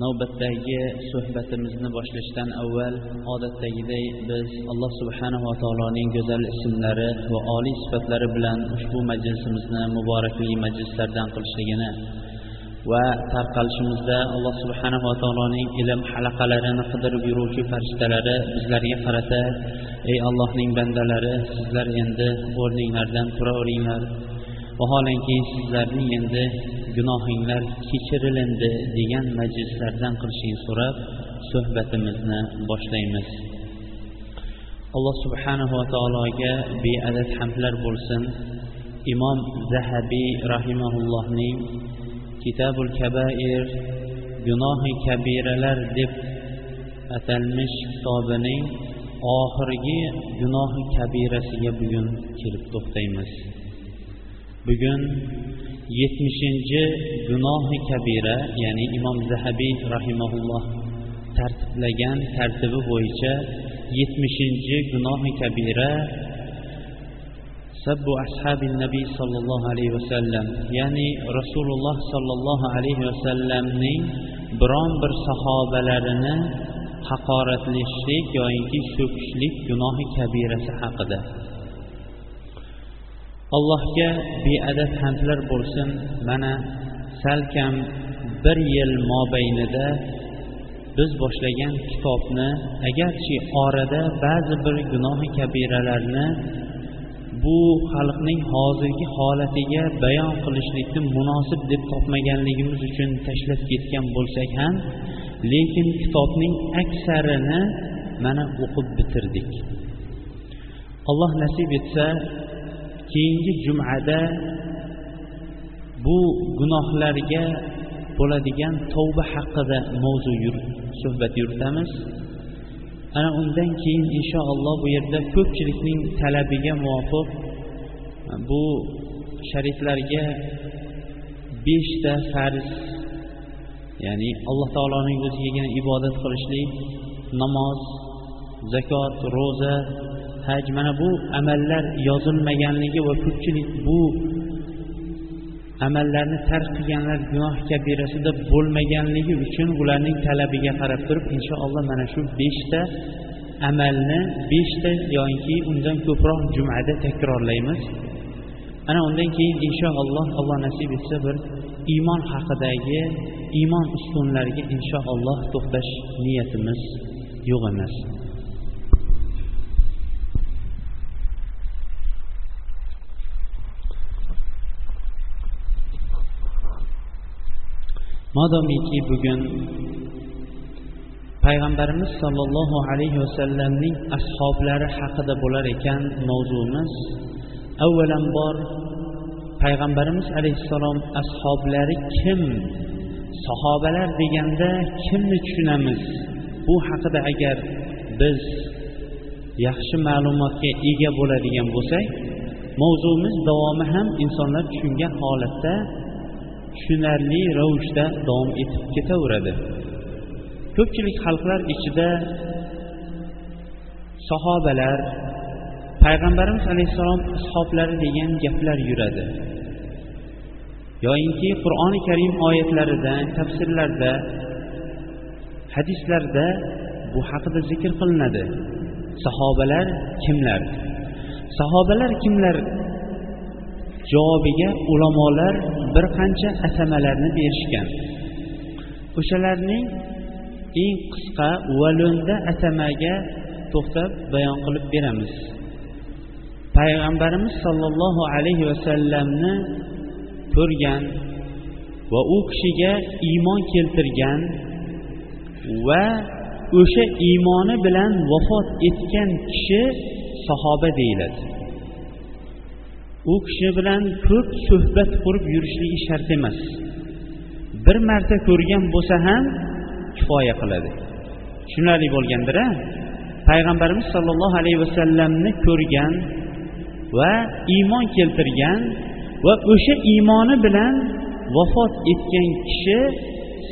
Navbatdagi suhbatimizni boshlashdan avval odatdagiday biz alloh subhanava taoloning go'zal ismlari va oliy sifatlari bilan ushbu majlisimizni muborakli majlislardan qilishligini va tarqalishimizda alloh subhanava taoloning ilm halaqalarini qidirib yuruvchi farishtalari bizlarga qarata ey allohning bandalari sizlar endi o'rninglardan turaveringlar vaholanki sizlarning endi gunohinglar kechirilindi degan majlislardan qilishingni so'rab suhbatimizni boshlaymiz. Alloh subhanahu va taologa beadad hamdlar bo'lsin. Imom zahabiy rahimaullohning kitabul kabair gunohi kabiralar deb atalmish kitobining oxirgi gunohi kabirasiga bugun kelib to'xtaymiz. Bugun yetmishinchi gunohi kabira ya'ni imom zahabiy rahimaulloh tartiblagan tartibi bo'yicha yetmishinchi gunohi kabira sabbu ashabi nabiy sollallohu alayhi vasallam ya'ni rasululloh sollallohu alayhi vasallamning biron bir sahobalarini haqoratlashlik yoyinki so'kishlik gunohi kabirasi haqida. Allohga beadad hamdlar bo'lsin. Mana salkam bir yil mobaynida biz boshlagan kitobni agarchi orada ba'zi bir gunohi kabiralarni bu xalqning hozirgi holatiga bayon qilishlikni munosib deb topmaganligimiz uchun tashlab ketgan bo'lsak ham lekin kitobning aksarini mana o'qib bitirdik. Alloh nasib etsa keyingi jumada bu gunohlarga bo'ladigan tavba haqida mavzu suhbat yuritamiz. Ana undan keyin inshaalloh bu yerda ko'pchilikning talabiga muvofiq bu shariflarga beshta farz ya'ni alloh taoloning o'zigagina ibodat qilishlik namoz zakot ro'za haj mana bu amallar yozilmaganligi va ko'pchilik bu amallarni tark qilganlar gunoh kabirasida bo'lmaganligi uchun ularning talabiga qarab turib inshaalloh mana shu beshta amalni beshta yoki undan ko'proq jumada takrorlaymiz. Ana undan keyin inshaalloh alloh nasib etsa bir iymon haqidagi iymon ustunlariga inshaalloh to'xtash niyatimiz yo'q emas. Modomiki bugun payg'ambarimiz sollallohu alayhi vasallamning ashoblari haqida bo'lar ekan mavzuimiz avvalambor payg'ambarimiz alayhissalom ashoblari kim? Sahobalar deganda kimni tushunamiz? Bu haqida agar biz yaxshi ma'lumotga ega bo'ladigan bo'lsak mavzuimiz davomi ham insonlar tushungan holatda tushunarli ravishda davom etib ketaveradi. Ko'pchilik xalqlar ichida sahobalar payg'ambarimiz alayhissalom ashoblari degan gaplar yuradi. Yoyinki qur'oni karim oyatlarida tafsirlarda hadislarda bu haqida zikr qilinadi. Sahobalar kimlar? Sahobalar kimlar javobiga ulamolar bir qancha atamalarni berishgan o'shalarning eng qisqa va lo'nda atamaga to'xtab bayon qilib beramiz. Payg'ambarimiz sollallohu alayhi vasallamni ko'rgan va u kishiga iymon keltirgan va o'sha iymoni bilan vafot etgan kishi sahoba deyiladi. U kishi bilan ko'p suhbat qurib yurishligi shart emas. Bir marta ko'rgan bo'lsa ham kifoya qiladi. Tushunarli bo'lgandir a payg'ambarimiz sollallohu alayhi vasallamni ko'rgan va iymon keltirgan va o'sha iymoni bilan vafot etgan kishi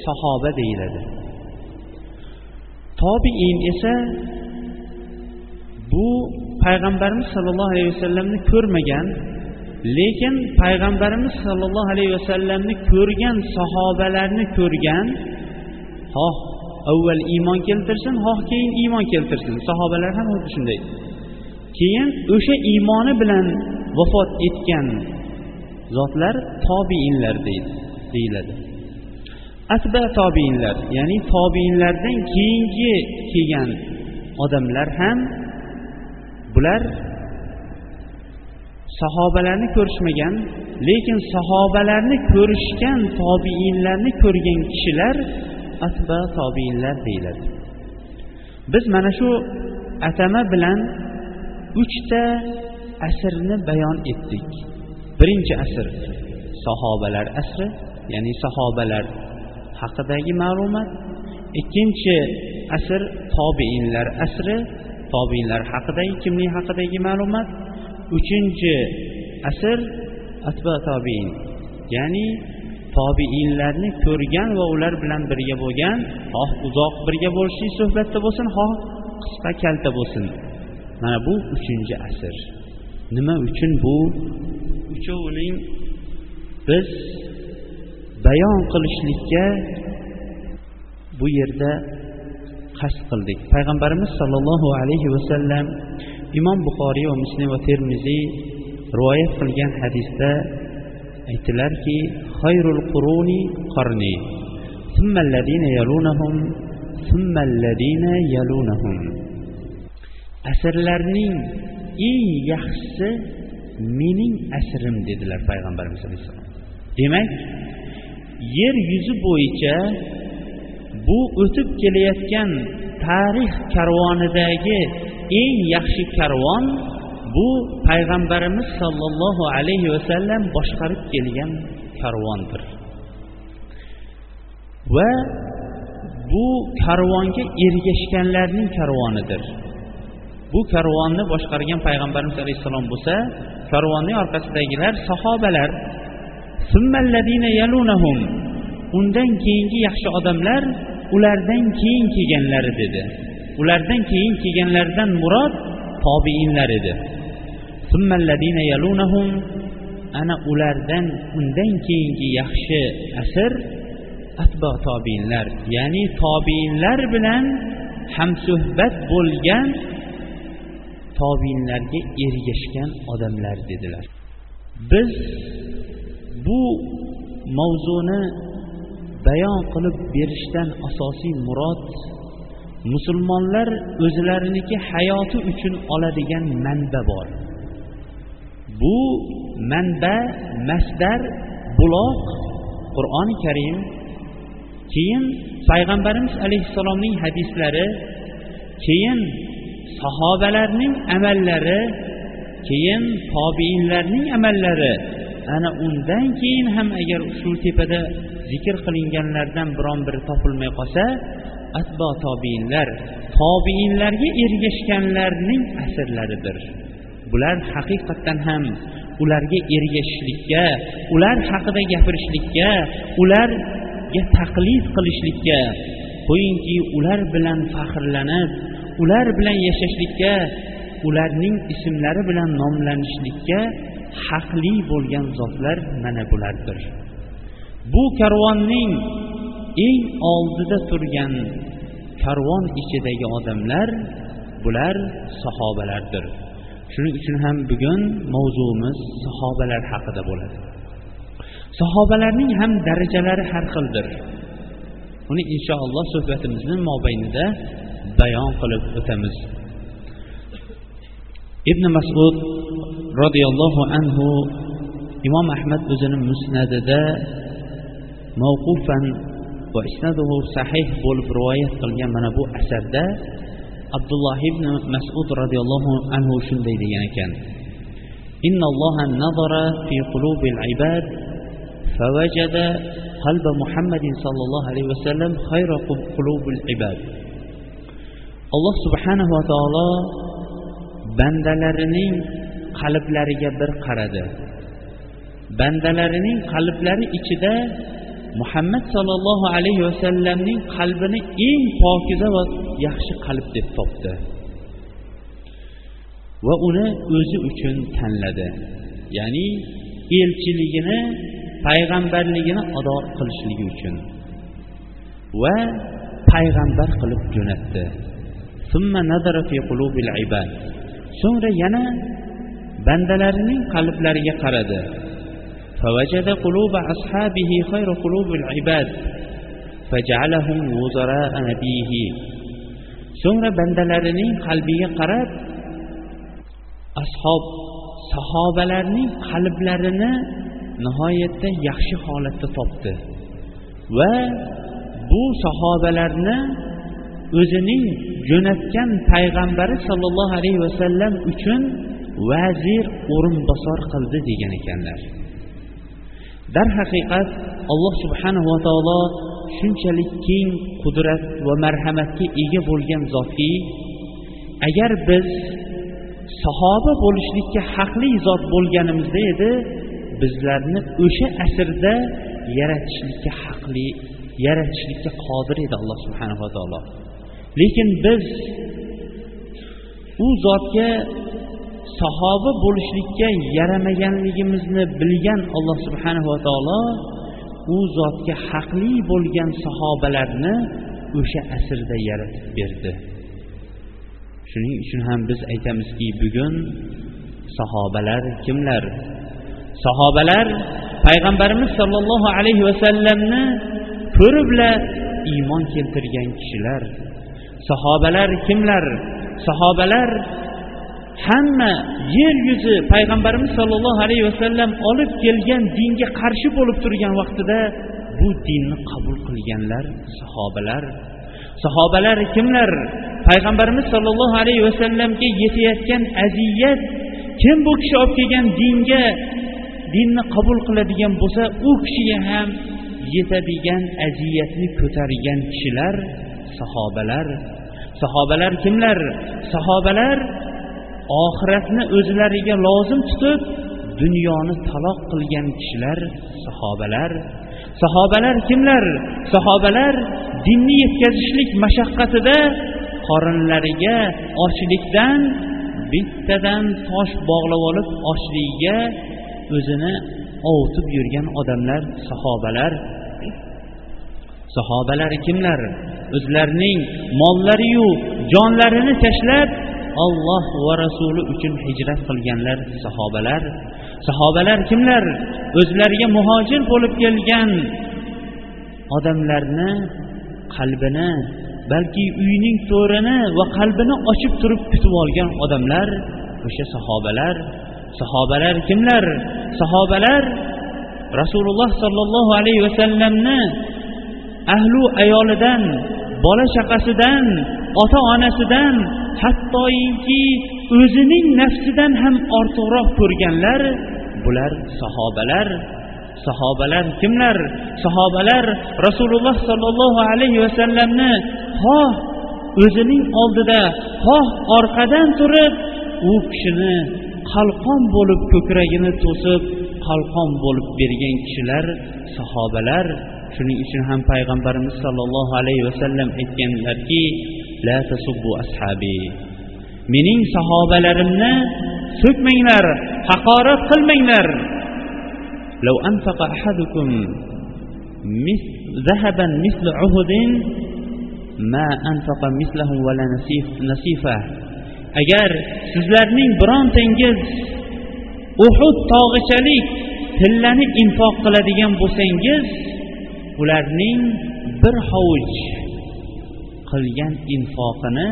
sahoba deyiladi. Tobiin esa bu payg'ambarimiz sollallohu alayhi vasallamni ko'rmagan lekin payg'ambarimiz sollallohu alayhi vasallamni ko'rgan sahobalarni ko'rgan xoh avval iymon keltirsin xoh keyin iymon keltirsin. Sahobalar ham xuddi shunday. Keyin o'sha iymoni bilan vafot etgan zotlar tobiinlar deyiladi. Asba tobiinlar ya'ni tobiinlardan keyingi kelgan odamlar ham bular sahobalarni ko'rishmagan lekin sahobalarni ko'rishgan tobiinlarni ko'rgan kishilar asba tobiinlar deyiladi. Biz mana shu atama bilan uchta asrni bayon etdik. Birinchi asr sahobalar asri ya'ni sahobalar haqidagi ma'lumot. Ikkinchi asr tobiinlar asri tobiinlar haqidagi kimlik haqidagi ma'lumot? Uchinchi asr atba tobiin. Ya'ni tobiinlarni ko'rgan va ular bilan birga bo'lgan xoh uzoq birga bo'lishlik suhbatda bo'lsin xoh qisqa kalta bo'lsin. Mana bu uchinchi asr. Nima uchun bu? Uchovining biz bayon qilishlikka bu yerda qasd qildik. Payg'ambarimiz sollallohu alayhi vasallam imom buxoriy va muslim va termiziy rivoyat qilgan hadisda aytdilarki xayrul quruni qarni asrlarning eng yaxshisi mening asrim dedilar payg'ambarimiz alayhissalom. Demak yer yuzi bo'yicha bu o'tib kelayotgan tarix karvonidagi eng yaxshi karvon bu payg'ambarimiz sollallohu alayhi vasallam boshqarib kelgan karvondir. Va bu karvonga ergashganlarning karvonidir. Bu karvonni boshqargan payg'ambarimiz alayhissalom bo'lsa karvonning orqasidagilar sahobalar. Undan keyingi yaxshi odamlar ulardan keyin kelganlari dedi. Ulardan keyin kelganlardan murod tobiinlar edi. Ana ulardan undan keyingi yaxshi asr atbo tobiinlar ya'ni tobiinlar bilan hamsuhbat bo'lgan tobiinlarga ergashgan odamlar dedilar. Biz bu mavzuni bayon qilib berishdan asosiy murod musulmonlar o'zlariniki hayoti uchun oladigan manba bor. Bu manba masdar buloq qur'oni karim keyin payg'ambarimiz alayhissalomning hadislari keyin sahobalarning amallari keyin tobiinlarning amallari. Ana undan keyin ham agar shu tepada zikr qilinganlardan biron biri topilmay qolsa atbo tobiinlar tobiinlarga ergashganlarning asrlaridir. Bular haqiqatdan ham ularga ergashishlikka ular haqida gapirishlikka ularga taqlid qilishlikka qo'yingki ular bilan faxrlanib ular bilan yashashlikka ularning ismlari bilan nomlanishlikka haqli bo'lgan zotlar mana bulardir. Bu karvonning eng oldida turgan karvon ichidagi odamlar bular sahobalardir. Shuning uchun ham bugun mavzuimiz sahobalar haqida bo'ladi. Sahobalarning ham darajalari har xildir. Uni inshaalloh suhbatimizni mobaynida bayon qilib o'tamiz. Ibn masud roziyallohu anhu imom ahmad o'zini musnadida mavqufan va isnaduhu sahih bo'lib rivoyat qilgan mana bu asarda abdulloh ibn masud roziyallohu anhu shunday degan ekan إن الله نظر في قلوب العباد فوجد قلب محمد صلى الله عليه وسلم خير قلوب العباد alloh subhanahu va taolo bandalarining qalblariga bir qaradi bandalarining qalblari ichida muhammad sollallohu alayhi vasallamning qalbini eng pokiza va yaxshi qalb deb topdi. Va uni o'zi uchun tanladi. Ya'ni elchiligini payg'ambarligini ado qilishligi uchun va payg'ambar qilib jo'natdi. So'ngra yana bandalarining qalblariga qaradi. فوجد قلوب أصحابه خير قلوب العباد فجعلهم وزراء نبيه so'ngra bandalarining qalbiga qarab ashob sahobalarning qalblarini nihoyatda yaxshi holatda topdi va bu sahobalarni o'zining jo'natgan payg'ambari sollallohu alayhi vasallam uchun vazir o'rinbosar qildi degan ekanlar darhaqiqat alloh subhanahu va taolo shunchalik keng qudrat va marhamatga ega bo'lgan zotki agar biz sahoba bo'lishlikka haqli zot bo'lganimizda edi bizlarni o'sha asrda yaratishlikka haqli yaratishlikka qodir edi alloh subhanava taolo. Lekin biz u zotga sahoba bo'lishlikka yaramaganligimizni bilgan alloh subhanava taolo u zotga haqli bo'lgan sahobalarni o'sha asrda yaratib berdi. Shuning uchun ham biz aytamizki bugun sahobalar kimlar? Sahobalar payg'ambarimiz sollallohu alayhi vasallamni ko'ribla iymon keltirgan kishilar. Sahobalar kimlar? Sahobalar hamma yer yuzi payg'ambarimiz sollallohu alayhi vasallam olib kelgan dinga qarshi bo'lib turgan vaqtida bu dinni qabul qilganlar sahobalar sahobalar kimlar? Payg'ambarimiz sollallohu alayhi vasallamga yetayotgan aziyat kim bu kishi olib kelgan dinga dinni qabul qiladigan bo'lsa u kishiga ham yetadigan aziyatni ko'targan kishilar sahobalar. Sahobalar kimlar? Sahobalar oxiratni o'zlariga lozim tutib dunyoni taloq qilgan kishilar sahobalar. Sahobalar kimlar? Sahobalar dinni yetkazishlik mashaqqatida qorinlariga ochlikdan bittadan tosh bog'lab olib ochligiga o'zini ovutib yurgan odamlar sahobalar. Sahobalar kimlar? O'zlarining mollariyu jonlarini tashlab olloh va rasuli uchun hijrat qilganlar sahobalar. Sahobalar kimlar? O'zlariga muhojir bo'lib kelgan odamlarni qalbini balki uyning to'rini va qalbini ochib turib kutib olgan odamlar o'sha sahobalar. Sahobalar kimlar? Sahobalar rasululloh sollallohu alayhi vasallamni ahlu ayolidan bola chaqasidan ota onasidan hattoiki o'zining nafsidan ham ortiqroq ko'rganlar bular sahobalar. Sahobalar kimlar? Sahobalar rasululloh sollallohu alayhi vasallamni xoh o'zining oldida xoh orqadan turib u kishini qalqon bo'lib ko'kragini to'sib qalqon bo'lib bergan kishilar sahobalar shuning uchun ham payg'ambarimiz sollallohu alayhi vasallam aytganlarki la tasubbu ashabi mening sahobalarimni so'kmanglar haqorat qilmanglar لو أنفق أحدكم ذهبا مثل عهد ما أنفق مثله ولا نسيفه agar sizlarning birontangiz uhud tog'ichalik tillani infoq qiladigan bo'lsangiz ularning bir hovuch qilgan infoqini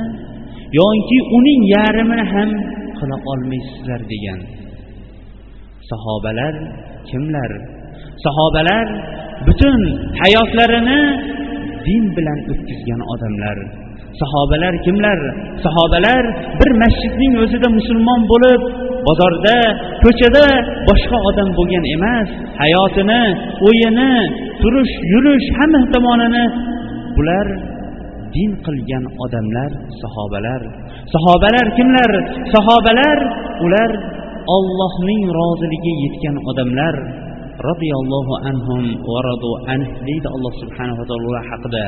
yoki uning yarmini ham qila olmaysizlar degan. Sahobalar kimlar? Sahobalar butun hayotlarini din bilan o'tkazgan odamlar. Sahobalar kimlar? Sahobalar bir masjidning o'zida musulmon bo'lib bozorda ko'chada boshqa odam bo'lgan emas hayotini o'yini turish yurish hamma tomonini bular din qilgan odamlar sahobalar. Sahobalar kimlar? Sahobalar ular ollohning roziligiga yetgan odamlar. Roziyallohu anhum va radu anh deydi alloh subhanava taolo ular haqida.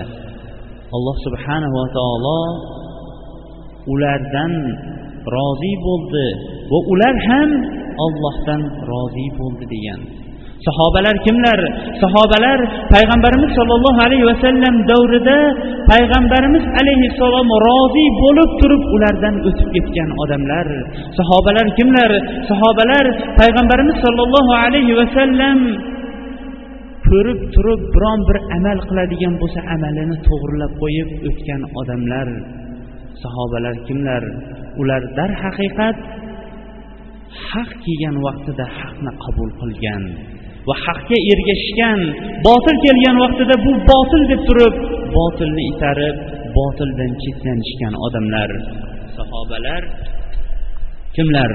Alloh subhanava taolo ulardan rozi bo'ldi va ular ham ollohdan rozi bo'ldi degan. Sahobalar kimlar? Sahobalar payg'ambarimiz sollallohu alayhi vasallam davrida payg'ambarimiz alayhissalom rozi bo'lib turib ulardan o'tib ketgan odamlar. Sahobalar kimlar? Sahobalar payg'ambarimiz sollallohu alayhi vasallam ko'rib turib biron bir amal qiladigan bo'lsa amalini to'g'irlab qo'yib o'tgan odamlar. Sahobalar kimlar? Ular darhaqiqat haq kelgan vaqtida haqni qabul qilgan. va haqga ergashishgan botil kelgan vaqtida bu botil deb turib botilni itarib botildan chetlanishgan odamlar sahobalar kimlar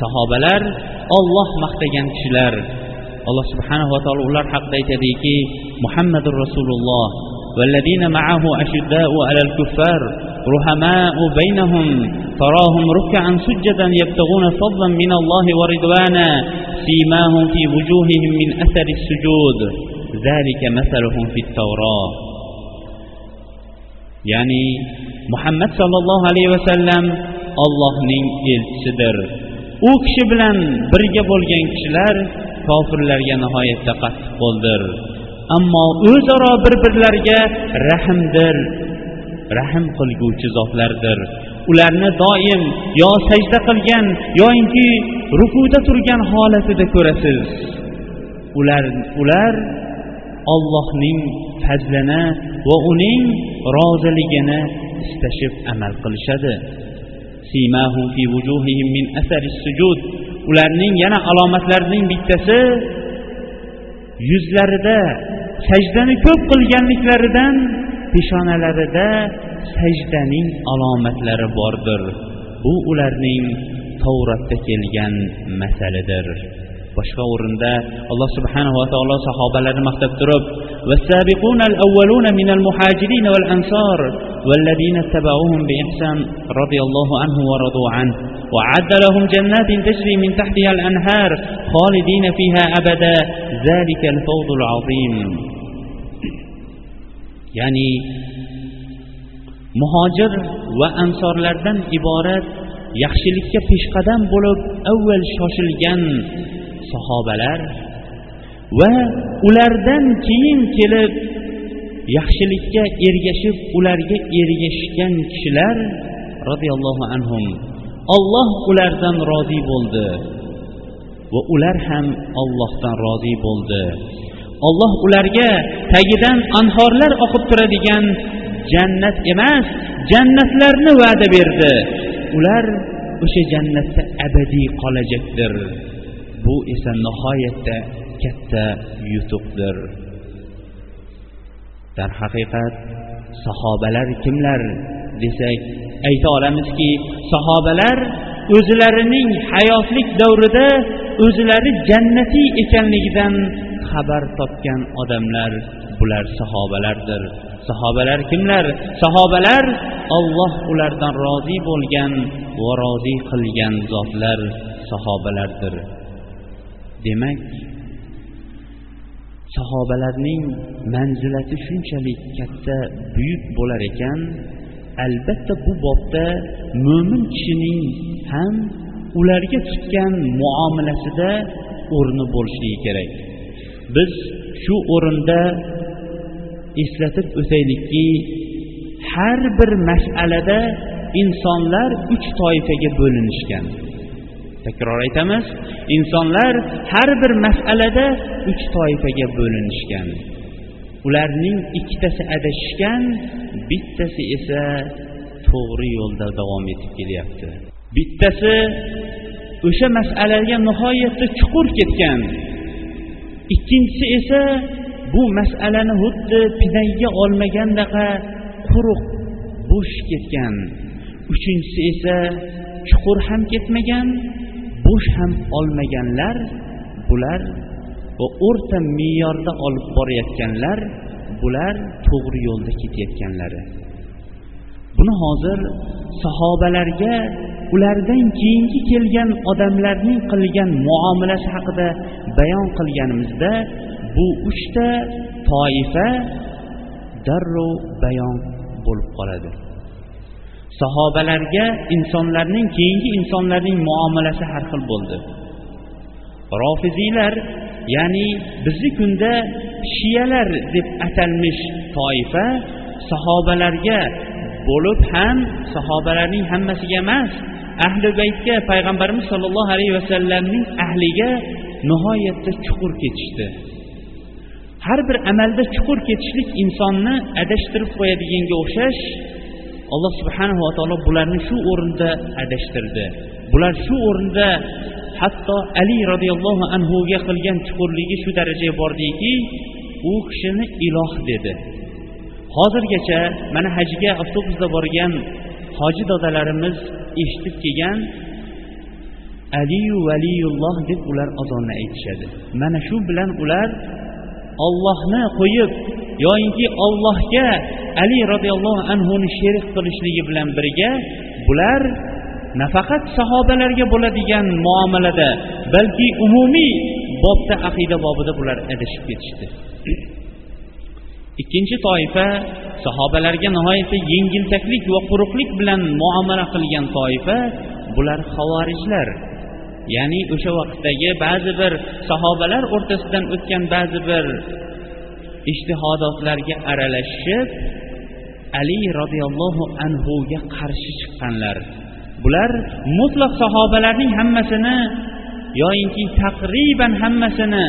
sahobalar olloh maqtagan kishilar alloh subhanava taolo ular haqida aytadiki muhammadur rasululloh والذين معه أشداء على الكفار رحماء بينهم تراهم ركعا سجدا يبتغون فضلا من الله ورضوانا سيماهم في وجوههم من أثر السجود ذلك مثلهم في التوراة يعني محمد صلى الله عليه وسلم allohning elchisidir u kishi bilan birga bo'lgan kishilar kofirlarga nihoyatda qattiq qo'ldir ammo o'zaro bir birlariga rahmdir rahm qilguvchi zotlardir Ularni doim yo sajda qilgan yoinki rukuda turgan holatida ko'rasiz. Ular ular ollohning fazlini va uning roziligini istashib amal qilishadi. Ularning yana alomatlarining bittasi yuzlarida sajdani ko'p qilganliklaridan peshonalarida sajdaning alomatlari bordir bu ularning tavratda kelgan masalidir boshqa o'rinda alloh taolo sahobalarni maqtab turib والسابقون الأولون من المهاجرين والأنصار والذين اتبعوهم بإحسان رضي الله عنهم ورضوا عنه وعد لهم جنات تجري من تحتها الأنهار خالدين فيها أبدا ذلك الفوز العظيم ya'ni muhojir va ansorlardan iborat yaxshilikka peshqadam bo'lib avval shoshilgan sahobalar va ulardan keyin kelib yaxshilikka ergashib ularga ergashgan kishilar roziyallohu anhum olloh ulardan rozi bo'ldi va ular ham ollohdan rozi bo'ldi. Olloh ularga tagidan anhorlar oqib turadigan jannat emas jannatlarni va'da berdi. Ular o'sha jannatda abadiy qolajakdir bu esa nihoyatda katta yutuqdir. Darhaqiqat sahobalar kimlar desak ayta olamizki sahobalar o'zlarining hayotlik davrida o'zlari jannatiy ekanligidan xabar topgan odamlar bular sahobalardir. Sahobalar kimlar? Sahobalar olloh ulardan rozi bo'lgan va rozi qilgan zotlar sahobalardir. Demak sahobalarning manzilati shunchalik katta buyuk bo'lar ekan albatta bu bobda mo'min kishining ham ularga tutgan muomalasida o'rni bo'lishligi kerak. Biz shu o'rinda eslatib o'taylikki har bir mas'alada insonlar uch toifaga bo'linishgan. Takror aytamiz insonlar har bir mas'alada uch toifaga bo'linishgan. Ularning ikkitasi adashishgan bittasi esa to'g'ri yo'lda davom etib kelyapti. Bittasi o'sha masalaga nihoyatda chuqur ketgan. Ikkinchisi esa bu masalani xuddi pinayga olmagandaqa quruq bo'sh ketgan. Uchinchisi esa chuqur ham ketmagan bo'sh ham olmaganlar bular va o'rta me'yorda olib borayotganlar bular to'g'ri yo'lda ketayotganlari. Buni hozir sahobalarga ulardan keyingi kelgan odamlarning qilgan muomalasi haqida bayon qilganimizda bu uchta toifa darrov bayon bo'lib qoladi. Sahobalarga insonlarning keyingi insonlarning muomalasi har xil bo'ldi. Rofiziylar ya'ni bizni kunda shiyalar deb atalmish toifa sahobalarga bo'lib ham sahobalarning hammasiga emas ahli baytga payg'ambarimiz sollallohu alayhi vasallamning ahliga nihoyatda chuqur ketishdi. Har bir amalda chuqur ketishlik insonni adashtirib qo'yadiganga o'xshash alloh subhanava taolo bularni shu o'rinda adashtirdi. Bular shu o'rinda hatto ali roziyallohu anhuga qilgan chuqurligi shu darajaga bordiki u kishini iloh dedi. Hozirgacha mana hajga avtobusda borgan hoji dodalarimiz eshitib kelgan aliyu valiyulloh deb ular azonni aytishadi. Mana shu bilan ular ollohni qo'yib yoyinki ollohga ali roziyallohu anhuni sherik qilishligi bilan birga bular nafaqat sahobalarga bo'ladigan muomalada balki umumiy bobda aqida bobida bular adashib ketishdi. Ikkinchi toifa sahobalarga nihoyatda yengiltaklik va quruqlik bilan muomala qilgan toifa bular havorijlar ya'ni o'sha vaqtdagi ba'zi bir sahobalar o'rtasidan o'tgan ba'zi bir ishtihodotlarga aralashib ali roziyallohu anhuga qarshi chiqqanlar. Bular mutlaq sahobalarning hammasini yoyinki taqriban hammasini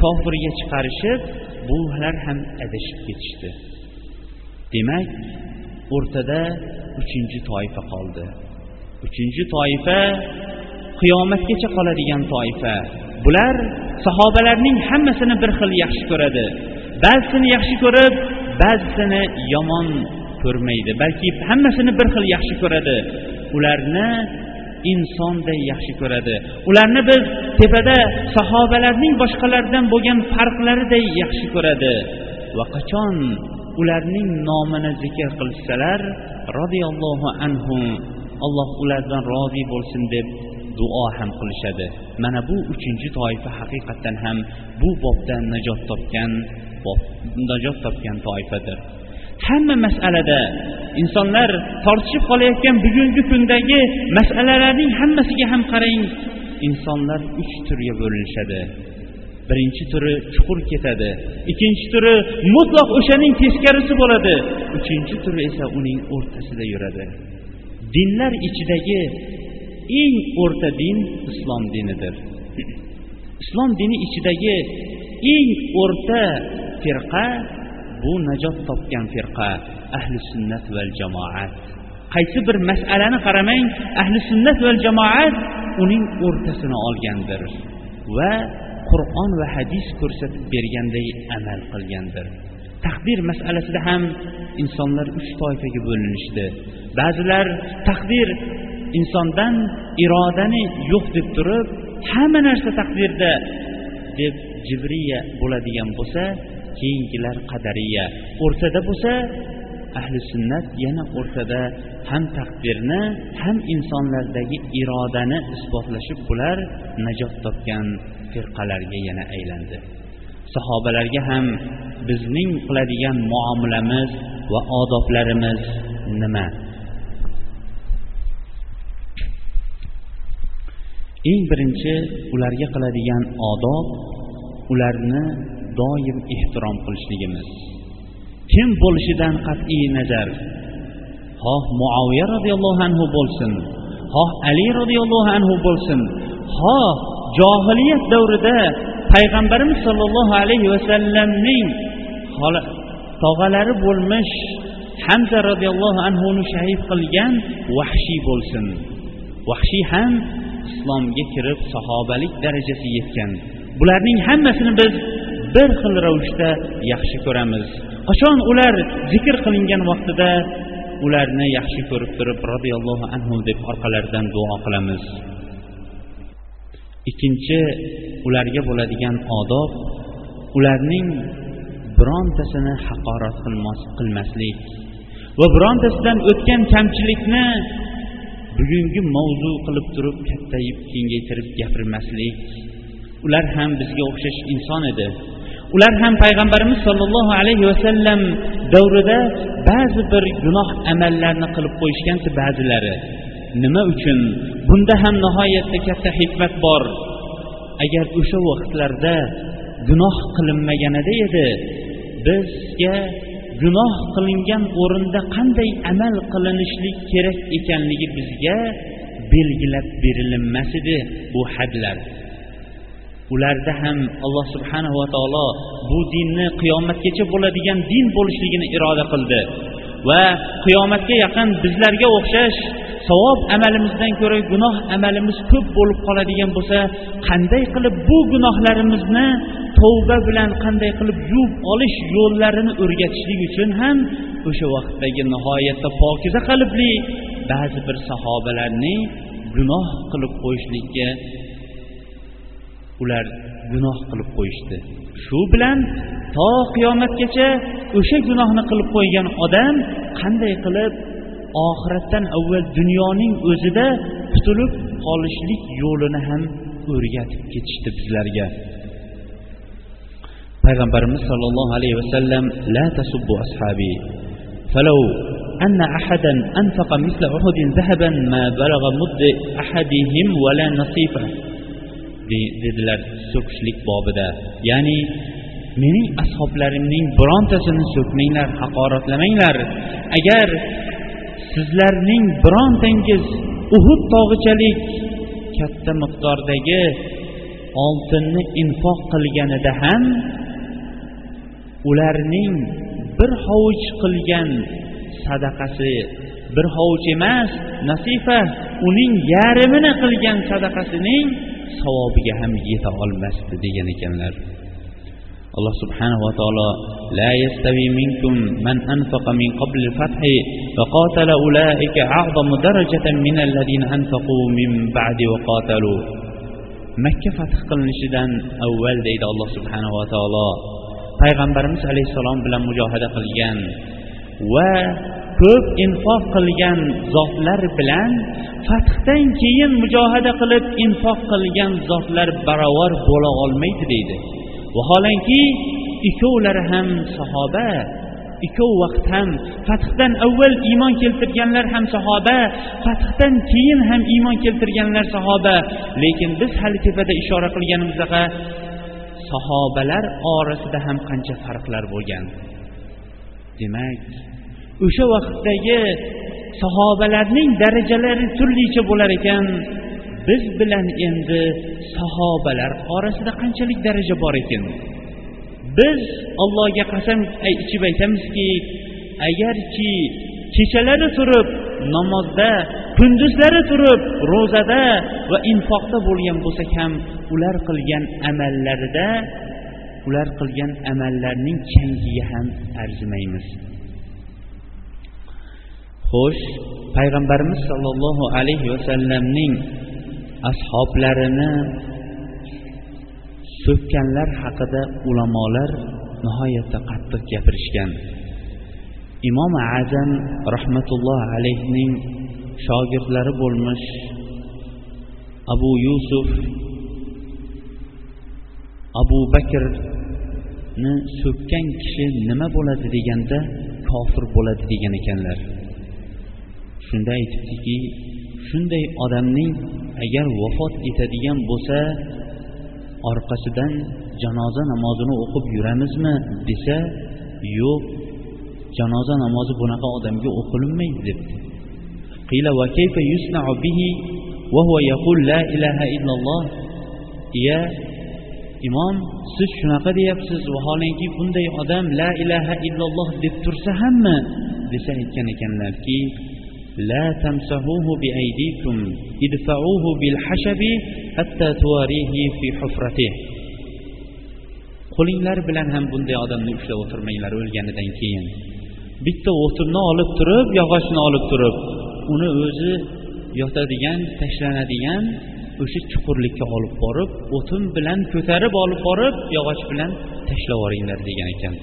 kofirga chiqarishib bular ham adashib ketishdi. Demak o'rtada uchinchi toifa qoldi. Uchinchi toifa qiyomatgacha qoladigan toifa. Bular sahobalarning hammasini bir xil yaxshi ko'radi. Ba'zisini yaxshi ko'rib ba'zisini yomon ko'rmaydi balki hammasini bir xil yaxshi ko'radi. Ularni insonday yaxshi ko'radi. Ularni biz tepada sahobalarning boshqalardan bo'lgan farqlariday yaxshi ko'radi. Va qachon ularning nomini zikr qilishsalar roziyallohu anhu alloh ulardan rozi bo'lsin deb duo ham qilishadi. Mana bu uchinchi toifa haqiqatdan ham bu bobda najot topgan najot topgan toifadir. Hamma masalada insonlar tortishib qolayotgan bugungi kundagi masalalarning hammasiga ham qarang. Insonlar uch turga bo'linishadi. Birinchi turi chuqur ketadi ikkinchi turi mutlaq o'shaning teskarisi bo'ladi uchinchi turi esa uning o'rtasida yuradi. Dinlar ichidagi eng o'rta din islom dinidir. Islom dini ichidagi eng o'rta firqa bu najot topgan firqa ahli sunnat val jamoat. Qaysi bir masalani qaramang ahli sunnat val jamoat uning o'rtasini olgandir va qur'on va hadis ko'rsatib berganday amal qilgandir. Taqdir masalasida ham insonlar uch toifaga bo'linishdi. Ba'zilar taqdir insondan irodani yo'q deb turib hamma narsa taqdirda deb jibriya bo'ladigan bo'lsa keyingilar qadariya. O'rtada bo'lsa ahli sunnat yana o'rtada ham taqdirni ham insonlardagi irodani isbotlashib bular najot topgan firqalarga yana aylandi. Sahobalarga ham bizning qiladigan muomalamiz va odoblarimiz nima? Eng birinchi ularga qiladigan odob ularni doim ehtirom qilishligimiz. Kim bo'lishidan qat'iy nazar? Xoh muoviya roziyallohu anhu bo'lsin xoh ali roziyallohu anhu bo'lsin xoh johiliyat davrida payg'ambarimiz sollallohu alayhi vasallamning tog'alari bo'lmish hamza roziyallohu anhuni shahid qilgan vahshiy bo'lsin. Vahshiy ham islomga kirib sahobalik darajasiga yetgan. Bularning hammasini biz bir xil ravishda yaxshi ko'ramiz. Qachon ular zikr qilingan vaqtida ularni yaxshi ko'rib turib roziyallohu anhu deb orqalaridan duo qilamiz. Ikkinchi ularga bo'ladigan odob ularning birontasini haqorat qilmaslik va birontasidan o'tgan kamchilikni bugungi mavzu qilib turib kattayib kengaytirib gapirmaslik. Ular ham bizga o'xshash inson edi. Ular ham payg'ambarimiz sollallohu alayhi vasallam davrida ba'zi bir gunoh amallarni qilib qo'yishganti ba'zilari nima uchun? Bunda ham nihoyatda katta hikmat bor. Agar o'sha vaqtlarda gunoh qilinmaganida edi bizga gunoh qilingan o'rinda qanday amal qilinishlik kerak ekanligi bizga belgilab berilinmas edi bu hadlar. Ularda ham alloh subhanava taolo bu dinni qiyomatgacha bo'ladigan din bo'lishligini iroda qildi. Va qiyomatga yaqin bizlarga o'xshash savob amalimizdan ko'ra gunoh amalimiz ko'p bo'lib qoladigan bo'lsa qanday qilib bu gunohlarimizni tavba bilan qanday qilib yuvib olish yo'llarini o'rgatishlik uchun ham o'sha vaqtdagi nihoyatda pokiza qalbli ba'zi bir sahobalarning gunoh qilib qo'yishlikka ular gunoh qilib qo'yishdi shu bilan to qiyomatgacha o'sha gunohni qilib qo'ygan odam qanday qilib oxiratdan avval dunyoning o'zida qutulib qolishlik yo'lini ham o'rgatib ketishdi bizlarga payg'ambarimiz sollallohu alayhi vasallam la tasubbu ashabi falau أن أحدا أنفق مثل أحد ذهبا ما بلغ مد أحدهم ولا نصيفه dedilar so'kishlik bobida. Ya'ni mening ashoblarimning birontasini so'kmanglar haqoratlamanglar. Agar sizlarning birontangiz uhud tog'ichalik katta miqdordagi oltinni infoq qilganida ham ularning bir hovuch qilgan sadaqasi bir hovuch emas nasifa uning yarmini qilgan sadaqasining savobiga ham yeta olmasdi degan ekanlar alloh subhanahu va taolo لا يستوي منكم من أنفق من قبل الفتح وقاتل أولئك أعظم درجة من الذين أنفقوا من بعد وقاتلوا makka fath qilinishidan avval deydi alloh subhanava taolo payg'ambarimiz alayhissalom bilan mujohada qilgan va ko'p infoq qilgan zotlar bilan fathdan keyin mujohada qilib infoq qilgan zotlar barobar bo'la olmaydi deydi. Vaholanki ikkovlari ham sahoba ikkov vaqt ham fathdan avval iymon keltirganlar ham sahoba fathdan keyin ham iymon keltirganlar sahoba. Lekin biz hali tepada ishora qilganimizdaqa sahobalar orasida ham qancha farqlar bo'lgan? Demak o'sha vaqtdagi sahobalarning darajalari turlicha bo'lar ekan. Biz bilan endi sahobalar orasida qanchalik daraja bor ekan? Biz allohga qasam ichib aytamizki agarki kechalari turib namozda kunduzlari turib ro'zada va infoqda bo'lgan bo'lsak ham ular qilgan amallarida ular qilgan amallarning changiga ham arzimaymiz. Xo'sh payg'ambarimiz sollallohu alayhi vasallamning ashoblarini so'kkanlar haqida ulamolar nihoyatda qattiq gapirishgan. Imom azam rahmatulloh alayhning shogirdlari bo'lmish abu yusuf abu bakrni so'kkan kishi nima bo'ladi deganda kofir bo'ladi degan ekanlar. shunda aytibdiki shunday odamning agar vafot etadigan bo'lsa orqasidan janoza namozini o'qib yuramizmi desa yo'q janoza namozi bunaqa odamga o'qilinmaydi debdi قيل وكيف يصنع به وهو يقول لا إله إلا الله يا imom siz shunaqa deyapsiz vaholanki bunday odam la ilaha illalloh deb tursa hammi desa aytgan ekanlarki لا تمسحوه بأيديكم ادفعوه بالحشب حتى تواريه في حفرته qo'linglar bilan ham bunday odamni ushlab o'tirmanglar o'lganidan keyin bitta o'tinni olib turib yog'ochni olib turib uni o'zi yotadigan tashlanadigan o'sha chuqurlikka olib borib o'tin bilan ko'tarib olib borib yog'och bilan tashlab yuboringlar degan ekan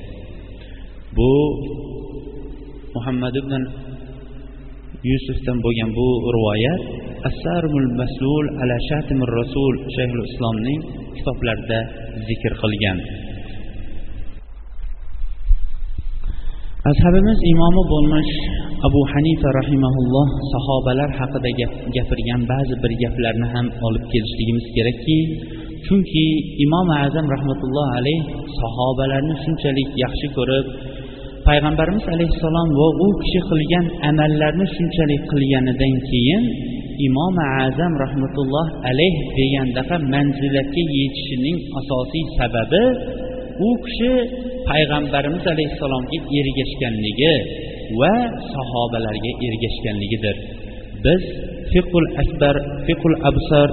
bu muhammad ibn yusufdan bo'lgan bu rivoyat asarul maslul ala shatimir rasul shayxul islomning kitoblarida zikr qilgan. Mazhabimiz imomi bo'lmish abu hanifa rahimaulloh sahobalar haqida gapirgan ba'zi bir gaplarni ham olib kelishligimiz kerakki chunki imom azam rahmatulloh alayh sahobalarni shunchalik yaxshi ko'rib payg'ambarimiz alayhissalom va u kishi qilgan amallarni shunchalik qilganidan keyin imom azam rahmatulloh alayh degandaqa manzilatga yetishining asosiy sababi u kishi payg'ambarimiz alayhissalomga ergashganligi va sahobalarga ergashganligidir. Biz fiqul akbar fiqul absar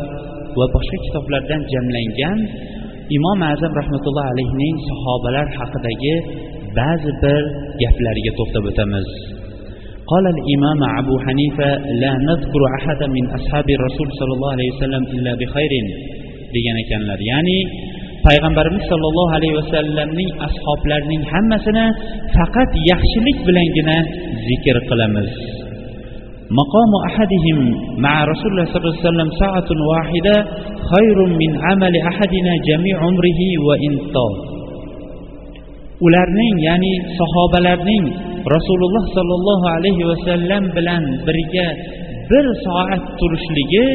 va boshqa kitoblardan jamlangan imom azam rahmatulloh alayhning sahobalar haqidagi ba'zi bir gaplariga to'xtab o'tamiz قال الإمام أبو حنيفة لا نذكر أحدا من أصحاب الرسول صلى الله عليه وسلم إلا بخير degan ekanlar ya'ni payg'ambarimiz sollallohu alayhi vasallamning ashoblarining hammasini faqat yaxshilik bilangina zikr qilamiz مقام أحدهم مع رسول الله صلى الله عليه وسلم ساعة واحدة خير من عمل أحدنا جميع عمره وإن طال ularning ya'ni sahobalarning rasululloh sollallohu alayhi vasallam bilan birga bir soat turishligi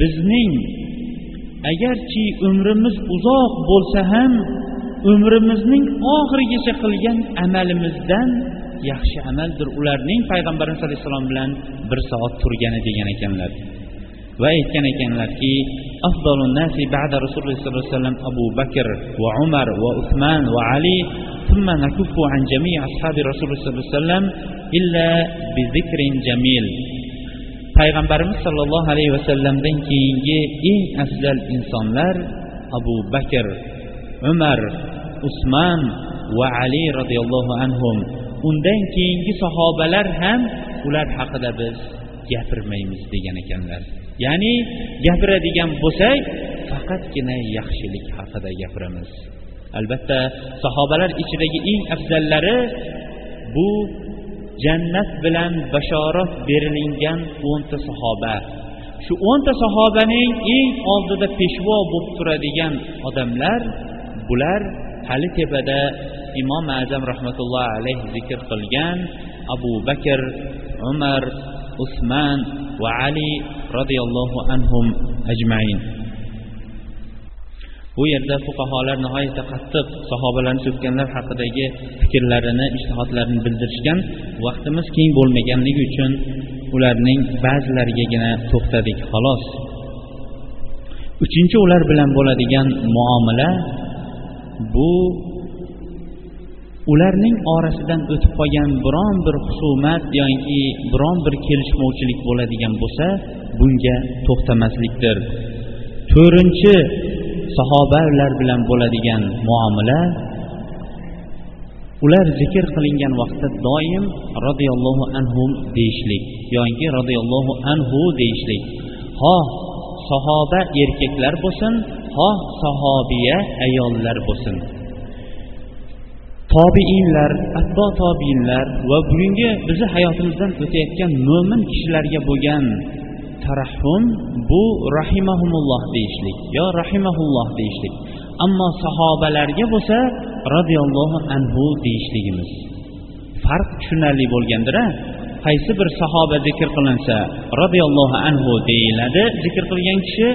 bizning agarchi umrimiz uzoq bo'lsa ham umrimizning oxirigacha qilgan amalimizdan yaxshi amaldir. Ularning payg'ambarimiz alayhissalom bilan bir soat turgani degan ekanlar. va aytgan ekanlarki afdalun nasi ba'da rasululloh sollallohu alayhi vasallam abu bakr va umar va usman va ali ثم نكف عن جميع أصحاب رسول الله صلى الله عليه وسلم إلا بذكر جميل payg'ambarimiz sollallohu alayhi vasallamdan keyingi eng afzal insonlar abu bakr umar usmon va ali roziyallohu anhum undan keyingi sahobalar ham ular haqida biz gapirmaymiz degan ekanlar Ya'ni gapiradigan bo'lsak faqatgina yaxshilik haqida gapiramiz. Albatta sahobalar ichidagi eng afzallari bu jannat bilan bashorat berilingan o'nta sahoba. Shu o'nta sahobaning eng oldida peshvo bo'lib turadigan odamlar bular hali tepada imom azam rahmatullohi alayhi zikr qilgan abu bakr umar usmon va ali roziyallohu anhum ajmain. Bu yerda fuqarolar nihoyatda qattiq sahobalarni so'kkanlar haqidagi fikrlarini ishtihodlarini bildirishgan vaqtimiz keng bo'lmaganligi uchun ularning ba'zilarigagina to'xtadik xolos. Uchinchi ular bilan bo'ladigan muomala bu ularning orasidan o'tib qolgan biron bir husumat yoki biron bir kelishmovchilik bo'ladigan bo'lsa bunga to'xtamaslikdir. To'rtinchi sahobalar bilan bo'ladigan muomala ular zikr qilingan vaqtda doim roziyallohu anhu deyishlik yoki roziyallohu anhu deyishlik. Xoh sahoba erkaklar bo'lsin xoh sahobiya ayollar bo'lsin. Tobiinlar atto tobiinlar va bugungi bizni hayotimizdan o'tayotgan mo'min kishilarga bo'lgan tarahhum bu rahimahumulloh deyishlik yo rahimahulloh deyishlik. Ammo sahobalarga bo'lsa roziyallohu anhu deyishligimiz farq tushunarli bo'lgandir a qaysi bir sahoba zikr qilinsa roziyallohu anhu deyiladi zikr qilgan kishi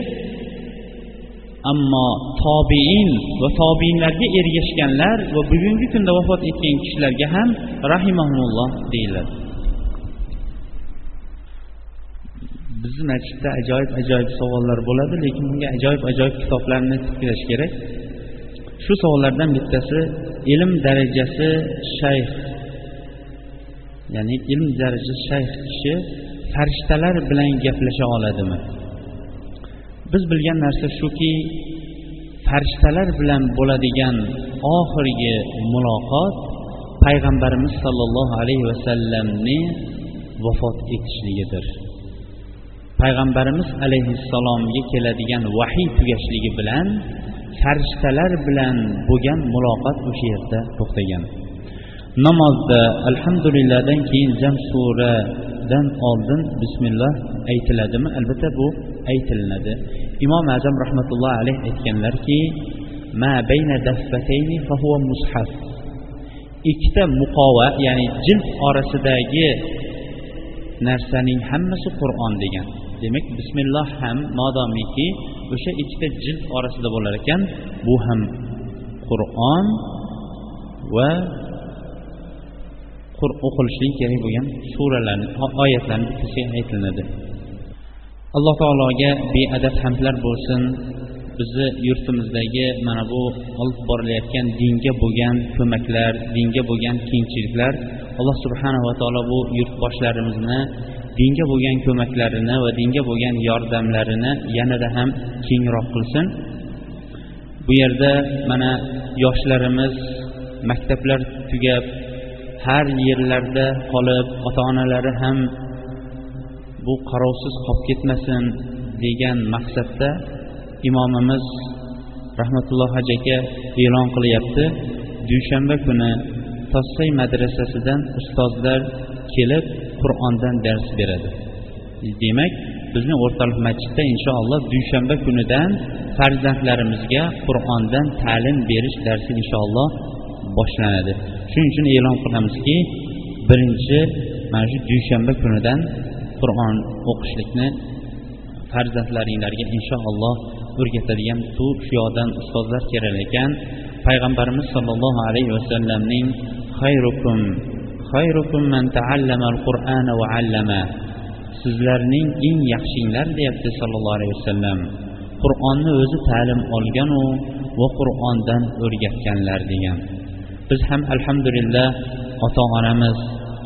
ammo tobiin va tobiinlarga ergashganlar va bugungi kunda vafot etgan kishilarga ham rahimahumulloh deyiladi. Bizni masjidda ajoyib ajoyib savollar bo'ladi lekin bunga ajoyib ajoyib kitoblarni tiklash kerak. Shu savollardan bittasi ilm darajasi shayx. Ya'ni ilm darajasi shayx kishi farishtalar bilan gaplasha oladimi? Biz bilgan narsa shuki farishtalar bilan bo'ladigan oxirgi muloqot payg'ambarimiz sollallohu alayhi vasallamni vafot etishligidir. Payg'ambarimiz alayhissalomga keladigan vahiy tugashligi bilan farishtalar bilan bo'lgan muloqot o'sha yerda to'xtagan. Namozda alhamdulillahdan keyin jam suradan oldin bismillah aytiladimi? Albatta bu aytilinadi imom azam rahmatullohi alayh aytganlarki ma bayna daffatayni fahuva mushaf. Ikkita muqova ya'ni jild orasidagi narsaning hammasi qur'on degan. Demak bismilloh ham modomiki o'sha ikkita jild orasida bo'lar ekan. Bu ham qur'on va o'qilishligi kerak bo'lgan suralarni oyatlarni bittasiga aytilinadi alloh taologa beadad hamdlar bo'lsin. Bizni yurtimizdagi mana bu olib borilayotgan dinga bo'lgan ko'maklar dinga bo'lgan kengchiliklar alloh subhanava taolo bu yurtboshlarimizni dinga bo'lgan ko'maklarini va dinga bo'lgan yordamlarini yanada ham kengroq qilsin. Bu yerda mana yoshlarimiz maktablar tugab har yerlarda qolib ota onalari ham bu qarovsiz qolib ketmasin degan maqsadda imomimiz rahmatulloh haj aka e'lon qilyapti. Dushanba kuni tossay madrasasidan ustozlar kelib qur'ondan dars beradi. Demak bizni o'rtalik masjidda inshaalloh dushanba kunidan farzandlarimizga qur'ondan ta'lim berish darsi inshaalloh boshlanadi. Shuning uchun e'lon qilamizki birinchi mana shu dushanba kunidan qur'on o'qishlikni farzandlaringlarga inshaalloh o'rgatadigan shu yoqdan ustozlar kerak ekan. Payg'ambarimiz sollallohu alayhi vasallamning xayrukum xayrukum man taallama al-qur'ana va allama. Sizlarning eng yaxshinglar deyapti sollallohu alayhi vasallam. Qur'onni o'zi ta'lim olganu va qur'ondan o'rgatganlar degan. Biz ham alhamdulillah ota onamiz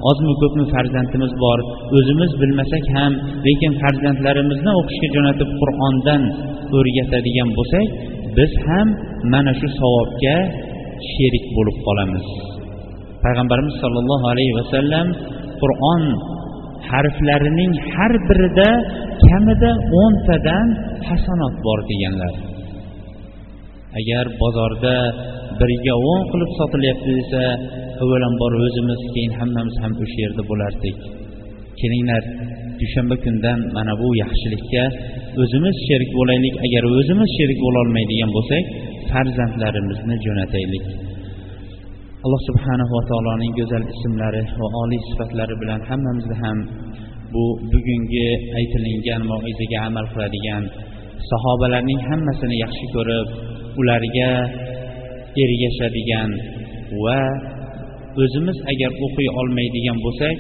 ozmi ko'pmi farzandimiz bor. O'zimiz bilmasak ham lekin farzandlarimizni o'qishga jo'natib qur'ondan o'rgatadigan bo'lsak biz ham mana shu savobga sherik bo'lib qolamiz. Payg'ambarimiz sollallohu alayhi vasallam qur'on harflarining har birida kamida o'ntadan hasanot bor deganlar. Agar bozorda biriga o'n qilib sotilyapti desa avvalambor o'zimiz keyin hammamiz ham o'sha yerda bo'lardik. Kelinglar dushanba kundan mana bu yaxshilikka o'zimiz sherik bo'laylik. Agar o'zimiz sherik bo'lolmaydigan bo'lsak farzandlarimizni jo'nataylik. Alloh subhanahu va taoloning go'zal ismlari va oliy sifatlari bilan hammamizni ham bu bugungi aytilingan moizaga amal qiladigan sahobalarning hammasini yaxshi ko'rib ularga ergashadigan va o'zimiz agar o'qiy olmaydigan bo'lsak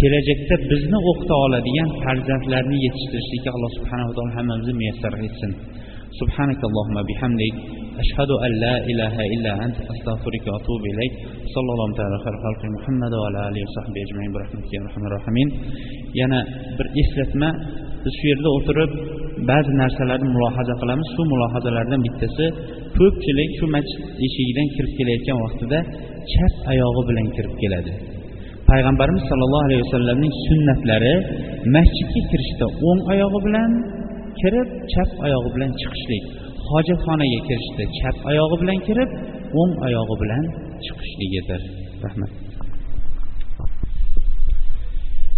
kelajakda bizni o'qita oladigan farzandlarni yetishtirishlikka alloh subhanava taolo hammamizni muyassar etsin سبحانك اللهم بحمدك أشهد أن لا إله إلا أنت أستغفرك وأتوب إليك صلى الله تعالى خير خلق محمد وعلى آله وصحبه أجمعين برحمتك يا أرحم الراحمين yana bir eslatma biz shu yerda o'tirib ba'zi narsalarni mulohaza qilamiz. Shu mulohazalardan bittasi ko'pchilik shu masjid eshigidan kirib kelayotgan vaqtida chap oyog'i bilan kirib keladi. Payg'ambarimiz sollallohu alayhi vasallamning sunnatlari masjidga kirishda o'ng oyog'i bilan kirib chap oyog'i bilan chiqishlik. Hojatxonaga kirishda chap oyog'i bilan kirib o'ng oyog'i bilan chiqishligidir rahmat.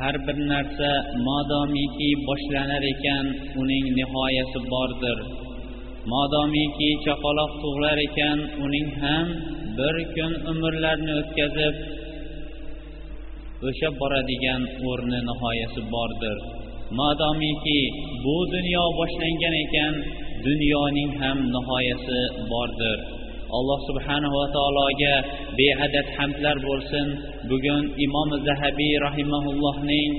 Har bir narsa modomiki boshlanar ekan uning nihoyasi bordir. Modomiki chaqaloq tug'ilar ekan uning ham bir kun umrlarini o'tkazib o'sha boradigan o'rni nihoyasi bordir. Modomiki bu dunyo boshlangan ekan dunyoning ham nihoyasi bordir. Alloh subhanava taologa beadad hamdlar bo'lsin. Bugun imom zahabiy rahimaullohning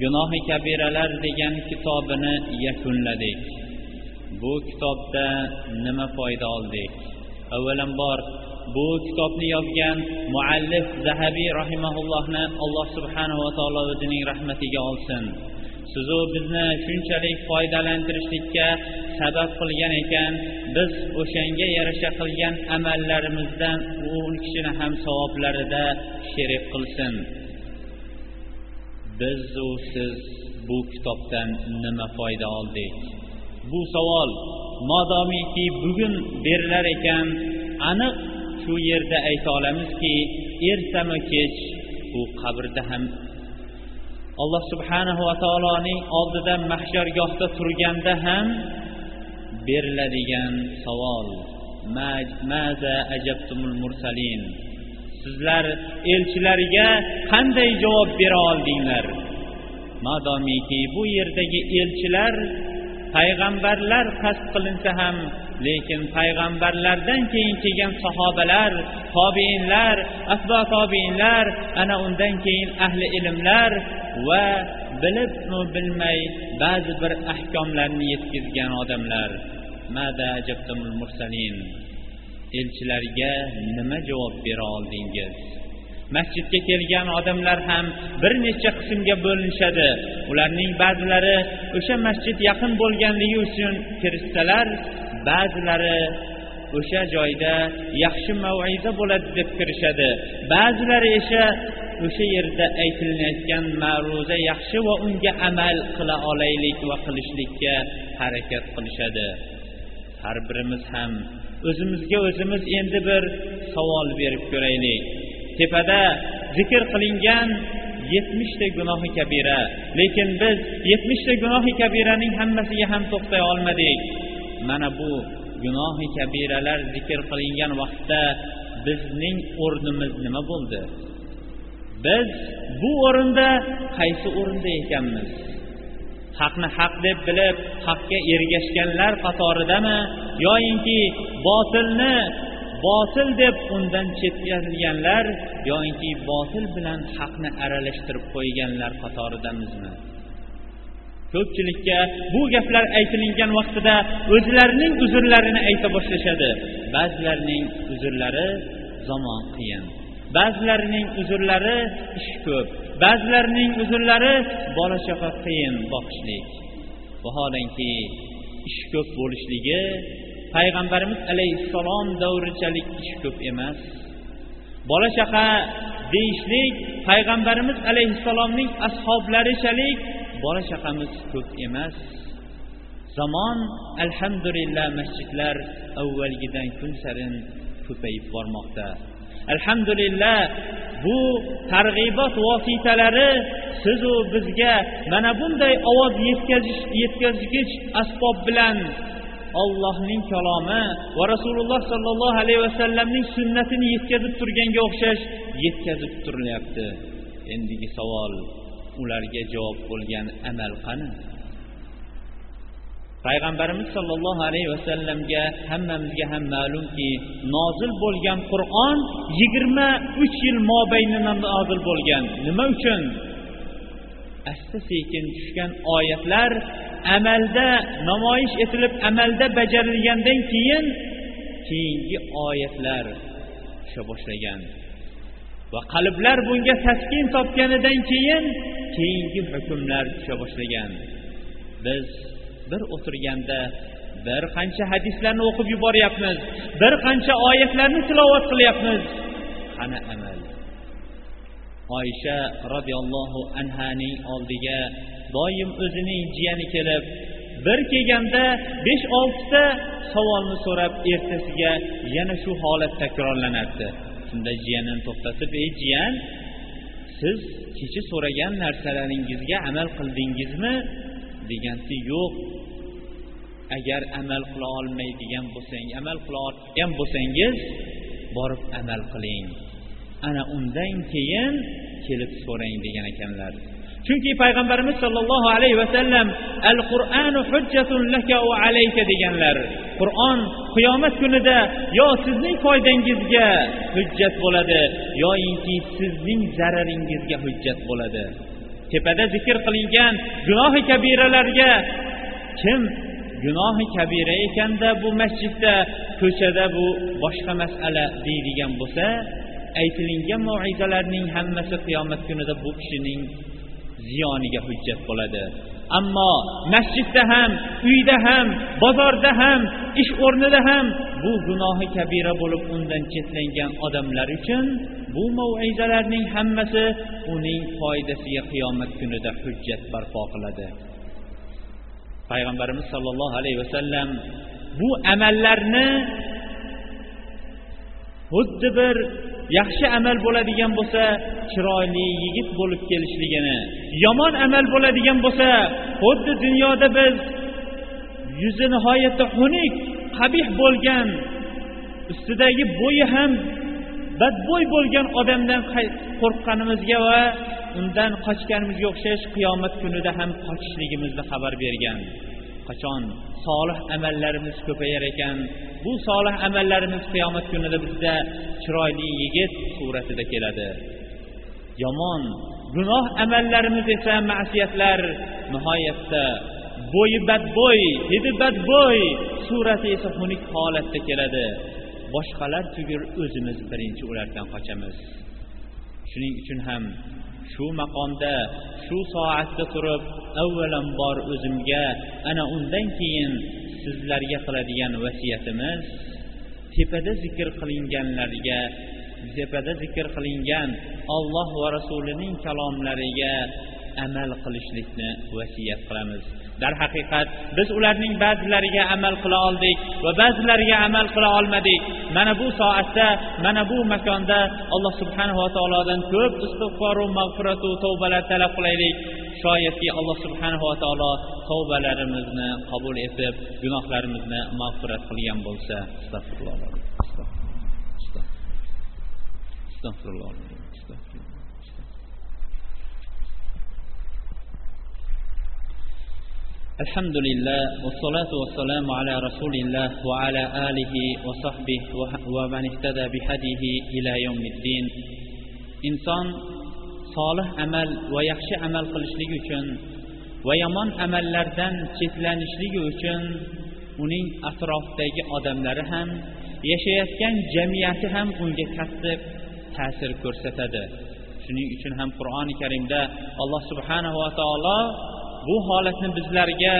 gunohi kabiralar degan kitobini yakunladik. Bu kitobda nima foyda oldik? Avvalambor bu kitobni yozgan muallif zahabiy rahimaullohni alloh subhanava taolo o'zining rahmatiga olsin. Sizu bizni shunchalik foydalantirishlikka sabab qilgan ekan biz o'shanga yarasha qilgan amallarimizdan u kishini ham savoblarida sherik qilsin. Bizu siz bu kitobdan nima foyda oldik? Bu savol modomiki bugun berilar ekan aniq shu yerda ayta olamizki ertami kech u qabrda ham. Alloh subhanahu va taoloning oldida mahshargohda turganda ham beriladigan savol. Maza ajabtumul mursalin. Sizlar elchilarga qanday javob bera oldinglar? Madomiki bu yerdagi elchilar payg'ambarlar qasd qilinsa ham lekin payg'ambarlardan keyin kelgan sahobalar tobeinlar asbo tobeinlar ana undan keyin ahli ilmlar va bilibmi bilmay ba'zi bir ahkomlarni yetkazgan odamlar. Elchilarga nima javob bera oldingiz? Masjidga kelgan odamlar ham bir necha qismga bo'linishadi. Ularning ba'zilari o'sha masjid yaqin bo'lganligi uchun kirishsalar ba'zilari o'sha joyda yaxshi maviza bo'ladi deb kirishadi. Ba'zilari esa o'sha yerda aytilayotgan ma'ruza yaxshi va unga amal qila olaylik va qilishlikka harakat qilishadi. Har birimiz ham o'zimizga o'zimiz endi bir savol berib ko'raylik. Tepada zikr qilingan yetmishta gunohi kabira. Lekin biz yetmishta gunohi kabiraning hammasiga ham to'xtay olmadik. Mana bu gunohi kabiralar zikr qilingan vaqtda bizning o'rnimiz nima bo'ldi? Biz bu o'rinda qaysi o'rinda ekanmiz? Haqni haq deb bilib haqqa ergashganlar qatoridami yoyinki botilni botil deb undan chetkazilganlar yoinki botil bilan haqni aralashtirib qo'yganlar qatoridamizmi ko'pchilikka bu gaplar aytilingan vaqtida o'zlarining uzrlarini ayta boshlashadi. Ba'zilarining uzrlari zamon qiyin ba'zilarining uzrlari ish ko'p ba'zilarining uzrlari bola chaqa qiyin boqishlik. Vaholanki ish ko'p bo'lishligi payg'ambarimiz alayhissalom davrichalik ish ko'p emas. Bola chaqa deyishlik payg'ambarimiz alayhissalomning ashoblarichalik bola chaqamiz ko'p emas. Zamon alhamdulillah masjidlar avvalgidan kun sarin ko'payib bormoqda. Alhamdulillah bu targ'ibot vositalari sizu bizga mana bunday ovoz yetkazish yetkazgich asbob bilan ollohning kalomi va rasululloh sollallohu alayhi vasallamning sunnatini yetkazib turganga o'xshash yetkazib turilyapti. Endigi savol ularga javob bo'lgan amal qani? Payg'ambarimiz sollallohu alayhi vasallamga hammamizga ham ma'lumki nozil bo'lgan qur'on yigirma uch yil mobaynidan nozil bo'lgan. Nima uchun? Asta sekin tushgan oyatlar amalda namoyish etilib amalda bajarilgandan keyin keyingi oyatlar tusha boshlagan. Va qalblar bunga taskin topganidan keyin keyingi hukmlar tusha boshlagan. Biz bir o'tirganda bir qancha hadislarni o'qib yuboryapmiz bir qancha oyatlarni tilovat qilyapmiz. Qani amal? Oysha roziyallohu anhaning oldiga doim o'zining jiyani kelib bir kelganda besh oltita savolni so'rab ertasiga yana shu holat takrorlanardi shunda jiyanini to'xtatib ey jiyan siz kecha so'ragan narsalaringizga amal qildingizmi? degansi yo'q. Agar amal qila olmaydigan bo'lsang amal qila olgan bo'lsangiz borib amal qiling. Ana undan keyin kelib so'rang degan ekanlar. Chunki payg'ambarimiz sollallohu alayhi vasallam al qur'anu hujjatun laka va alayka deganlar. Qur'on qiyomat kunida yo sizning foydangizga hujjat bo'ladi yoyinki sizning zararingizga hujjat bo'ladi. Tepada zikr qilingan gunohi kabiralarga kim gunohi kabira ekanda bu masjidda ko'chada bu boshqa masala? deydigan bo'lsa aytilingan moizalarning hammasi qiyomat kunida bu kishining ziyoniga hujjat bo'ladi. Ammo masjidda ham uyda ham bozorda ham ish o'rnida ham bu gunohi kabira bo'lib undan chetlangan odamlar uchun bu maizalarning hammasi uning foydasiga qiyomat kunida hujjat barpo qiladi. Payg'ambarimiz sollallohu alayhi vasallam bu amallarni xuddi bir yaxshi amal bo'ladigan bo'lsa chiroyli yigit bo'lib kelishligini yomon amal bo'ladigan bo'lsa xuddi dunyoda biz yuzi nihoyatda xunuk qabih bo'lgan ustidagi bo'yi ham badbo'y bo'lgan odamdan qo'rqqanimizga va undan qochganimizga o'xshash qiyomat kunida ham qochishligimizni xabar bergan. Qachon solih amallarimiz ko'payar ekan. Bu solih amallarimiz qiyomat kunida bizda chiroyli yigit suratida keladi. Yomon gunoh amallarimiz esa ma'siyatlar nihoyatda bo'yi badbo'y hidi badbo'y surati esa xunuk holatda keladi. Boshqalar tugul o'zimiz birinchi ulardan qochamiz. Shuning uchun ham shu maqomda shu soatda turib avvalambor o'zimga ana undan keyin sizlarga qiladigan vasiyatimiz tepada zikr qilinganlarga tepada zikr qilingan olloh va rasulining kalomlariga amal qilishlikni vasiyat qilamiz. Darhaqiqat biz ularning ba'zilariga amal qila oldik va ba'zilariga amal qila olmadik. Mana bu soatda mana bu makonda alloh subhanava taolodan ko'p istig'foru mag'firatu tavbalar talab qilaylik. Shoyatki alloh subhanava taolo tavbalarimizni qabul etib gunohlarimizni mag'firat qilgan bo'lsa astag'firulloh astag'firulloh الحمد لله والصلاة والسلام على رسول الله وعلى آله وصحبه ومن اهتدى بهديه إلى يوم الدين إنسان solih amal va yaxshi amal qilishligi uchun va yomon amallardan chetlanishligi uchun uning atrofidagi odamlari ham yashayotgan jamiyati ham unga katta ta'sir ko'rsatadi shuning uchun ham qur'oni karimda alloh subhanahu va taolo bu holatni bizlarga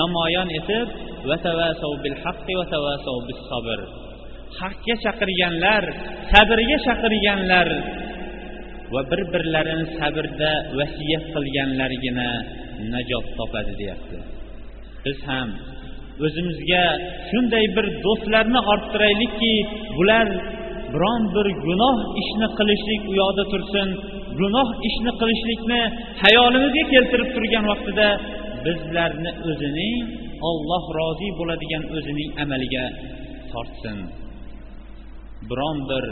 namoyon etib haqga chaqirganlar sabrga chaqirganlar va bir birlarini sabrda vasiyat qilganlargina najot topadi deyapti. Biz ham o'zimizga shunday bir do'stlarni orttiraylikki bular biron bir gunoh ishni qilishlik u yoqda tursin gunoh ishni qilishlikni hayolimizga keltirib turgan vaqtida bizlarni o'zining olloh rozi bo'ladigan o'zining amaliga tortsin. Biron bir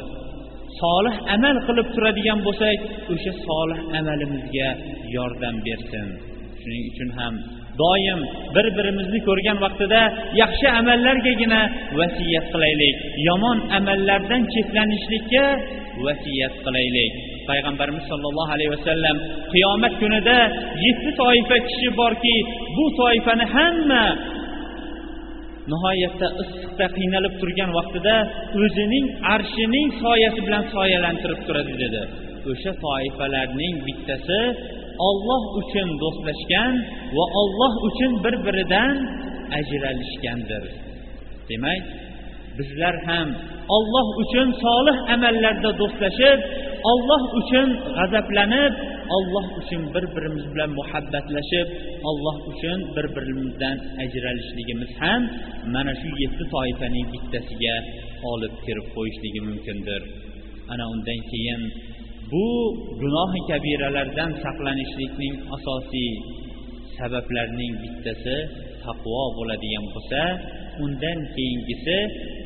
solih amal qilib turadigan bo'lsak o'sha solih amalimizga yordam bersin. Shuning uchun ham doim bir birimizni ko'rgan vaqtida yaxshi amallargagina vasiyat qilaylik. Yomon amallardan chetlanishlikka vasiyat qilaylik. Payg'ambarimiz sollallohu alayhi vasallam qiyomat kunida yetti toifa kishi borki bu toifani hamma nihoyatda issiqda qiynalib turgan vaqtida o'zining arshining soyasi bilan soyalantirib turadi dedi. O'sha toifalarning bittasi olloh uchun do'stlashgan va olloh uchun bir biridan ajralishgandir. Demak bizlar ham olloh uchun solih amallarda do'stlashib olloh uchun g'azablanib olloh uchun bir birimiz bilan muhabbatlashib olloh uchun bir birimizdan ajralishligimiz ham mana shu yetti toifaning bittasiga olib kirib qo'yishligi mumkindir. Ana undan keyin bu gunohi kabiralardan saqlanishlikning asosiy sabablarining bittasi taqvo bo'ladigan bo'lsa undan keyingisi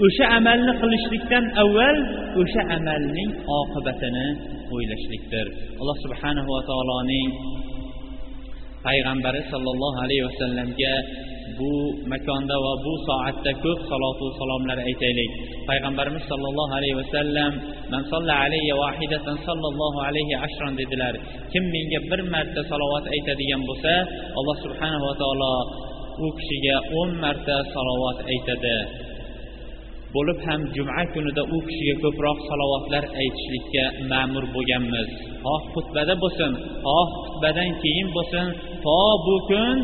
o'sha amalni qilishlikdan avval o'sha amalning oqibatini o'ylashlikdir. Alloh subhanahu va taoloning payg'ambari sollallohu alayhi vasallamga bu makonda va bu soatda ko'p salotu salomlar aytaylik. Payg'ambarimiz sollallohu alayhi vasallam man solla alayya vahidatan sollallohu alayhi ashron dedilar. Kim menga bir marta salovat aytadigan bo'lsa alloh subhanahu va taolo u kishiga o'n marta salovat aytadi. Bo'lib ham juma kunida u kishiga ko'proq salovatlar aytishlikka ma'mur bo'lganmiz. Xoh xutbada bo'lsin xoh xutbadan keyin bo'lsin to bu kun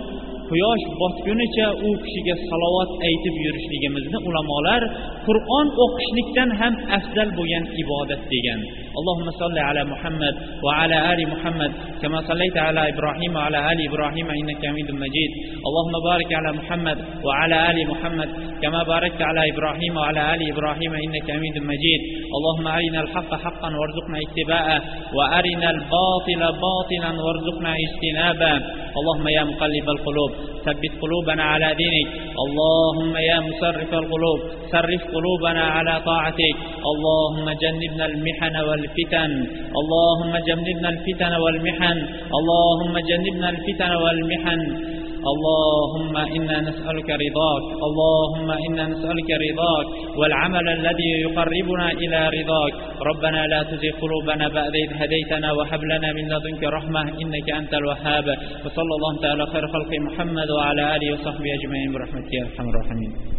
quyosh botgunicha u kishiga salovat aytib yurishligimizni ulamolar qur'on o'qishlikdan ham afzal bo'lgan ibodat degan. اللهم صل على محمد وعلى آل محمد كما صليت على إبراهيم وعلى آل إبراهيم إنك حميد مجيد. اللهم بارك على محمد وعلى آل محمد كما باركت على إبراهيم وعلى آل إبراهيم إنك حميد مجيد. اللهم أرنا الحق حقا وارزقنا اتباعه وأرنا الباطل باطلا وارزقنا اجتنابه. اللهم يا مقلب القلوب ثبت قلوبنا على دينك. اللهم يا مصرف القلوب صرف قلوبنا على طاعتك. اللهم جنبنا المحن والفتن اللهم جنبنا الفتن والمحن. اللهم جنبنا الفتن والمحن. اللهم إنا نسألك رضاك. اللهم إنا نسألك رضاك. والعمل الذي يقربنا إلى رضاك. ربنا لا تزغ قلوبنا بعد إذ هديتنا وهب لنا من لدنك رحمة. إنك أنت الوهاب. وصلى الله تعالى خير خلق محمد وعلى آله وصحبه أجمعين برحمتك يا أرحم الراحمين.